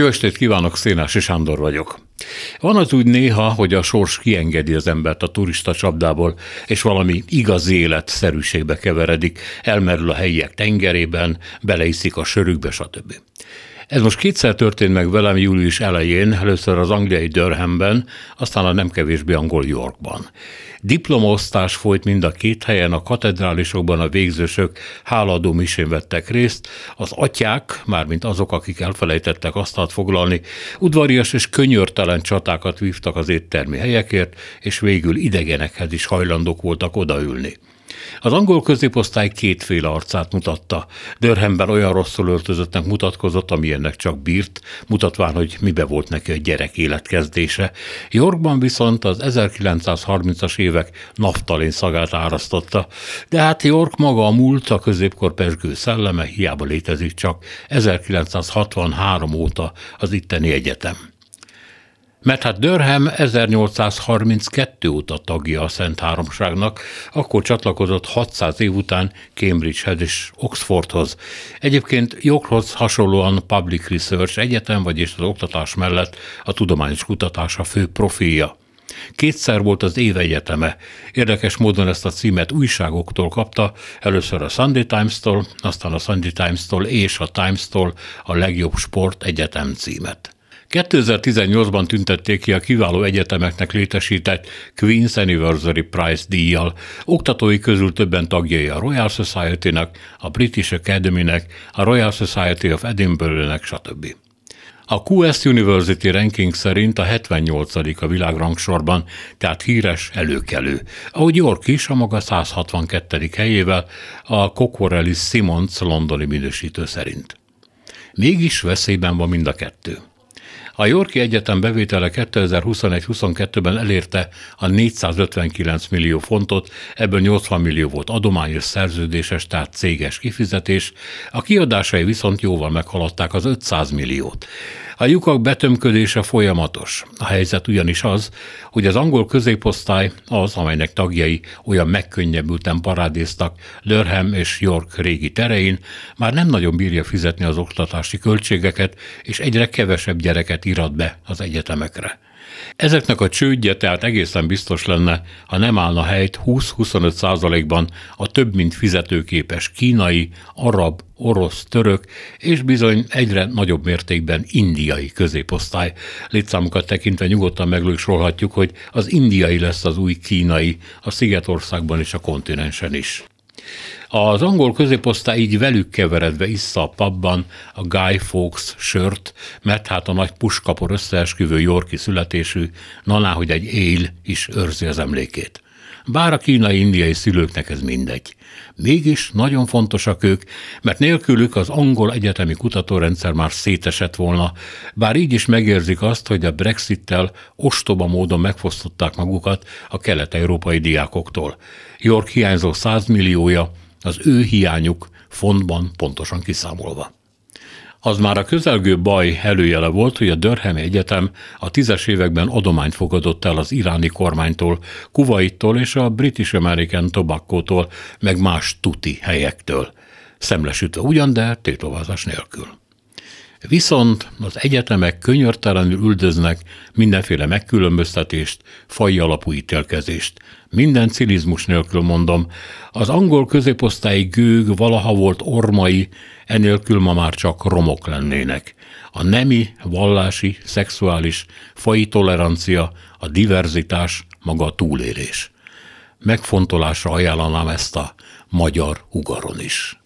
Jó estét kívánok, Szénási Sándor vagyok. Van az úgy néha, hogy a sors kiengedi az embert a turista csapdából, és valami igaz életszerűségbe keveredik, elmerül a helyiek tengerében, beleiszik a sörükbe, stb. Ez most kétszer történt meg velem július elején, először az angliai Durhamben, aztán a nem kevésbé angol Yorkban. Diplomaosztás folyt mind a két helyen, a katedrálisokban a végzősök háladó misén vettek részt, az atyák, mármint azok, akik elfelejtettek asztalt foglalni, udvarias és könyörtelen csatákat vívtak az éttermi helyekért, és végül idegenekhez is hajlandók voltak odaülni. Az angol középosztály kétféle arcát mutatta. Dörhemben olyan rosszul öltözöttnek mutatkozott, amilyennek csak bírt, mutatván, hogy mibe volt neki a gyerek életkezdése. Yorkban viszont az 1930-as évek naftalén szagát árasztotta, de hát York maga a múlt, a középkor pesgő szelleme hiába létezik csak 1963 óta az itteni egyetem. Mert hát Durham 1832 óta tagja a Szent Háromságnak, akkor csatlakozott 600 év után Cambridgehez és Oxfordhoz. Egyébként Yorkhoz hasonlóan Public Research Egyetem, vagyis az oktatás mellett a tudományos kutatás a fő profilja. Kétszer volt az évegyeteme. Érdekes módon ezt a címet újságoktól kapta, először a Sunday Times-tól, aztán a Sunday Times-tól és a Times-tól a legjobb sport egyetem címet. 2018-ban tüntették ki a kiváló egyetemeknek létesített Queen's Anniversary Prize díjjal. Oktatói közül többen tagjai a Royal Society-nak, a British Academy-nek, a Royal Society of Edinburgh-nek, stb. A QS University ranking szerint a 78. a világrangsorban, tehát híres előkelő. Ahogy York is a maga 162. helyével a Cockorelli Simons londoni minősítő szerint. Mégis veszélyben van mind a kettő. A Yorki Egyetem bevétele 2021-22-ben elérte a 459 millió fontot, ebből 80 millió volt adományos szerződéses, tehát céges kifizetés, a kiadásai viszont jóval meghaladták az 500 milliót. A lyukak betömködése folyamatos. A helyzet ugyanis az, hogy az angol középosztály az, amelynek tagjai olyan megkönnyebbülten parádéztak Durham és York régi terein, már nem nagyon bírja fizetni az oktatási költségeket, és egyre kevesebb gyereket irat be az egyetemekre. Ezeknek a csődje tehát egészen biztos lenne, ha nem állna helyt 20-25 százalékban a több mint fizetőképes kínai, arab, orosz, török és bizony egyre nagyobb mértékben indiai középosztály. Létszámukat tekintve nyugodtan meglősorolhatjuk, hogy az indiai lesz az új kínai a Szigetországban és a kontinensen is. Az angol középosztály így velük keveredve issza a pubban a Guy Fawkes sört, mert hát a nagy puskapor összeesküvő Yorki születésű, naná, hogy egy él is őrzi az emlékét. Bár a kínai-indiai szülőknek ez mindegy. Mégis nagyon fontosak ők, mert nélkülük az angol egyetemi kutatórendszer már szétesett volna, bár így is megérzik azt, hogy a Brexittel ostoba módon megfosztották magukat a kelet-európai diákoktól. York hiányzó 100 milliója, az ő hiányuk fontban pontosan kiszámolva. Az már a közelgő baj előjele volt, hogy a Durham Egyetem a tízes években adományt fogadott el az iráni kormánytól, Kuwaittól és a British American Tobacco-tól, meg más tuti helyektől. Szemlesütve ugyan, de tétovázás nélkül. Viszont az egyetemek könyörtelenül üldöznek mindenféle megkülönböztetést, faj alapú ítélkezést. Minden cinizmus nélkül mondom, az angol középosztályi gőg valaha volt ormai, enélkül ma már csak romok lennének. A nemi, vallási, szexuális, fai tolerancia, a diverzitás, maga a túlélés. Megfontolásra ajánlanám ezt a magyar ugaron is.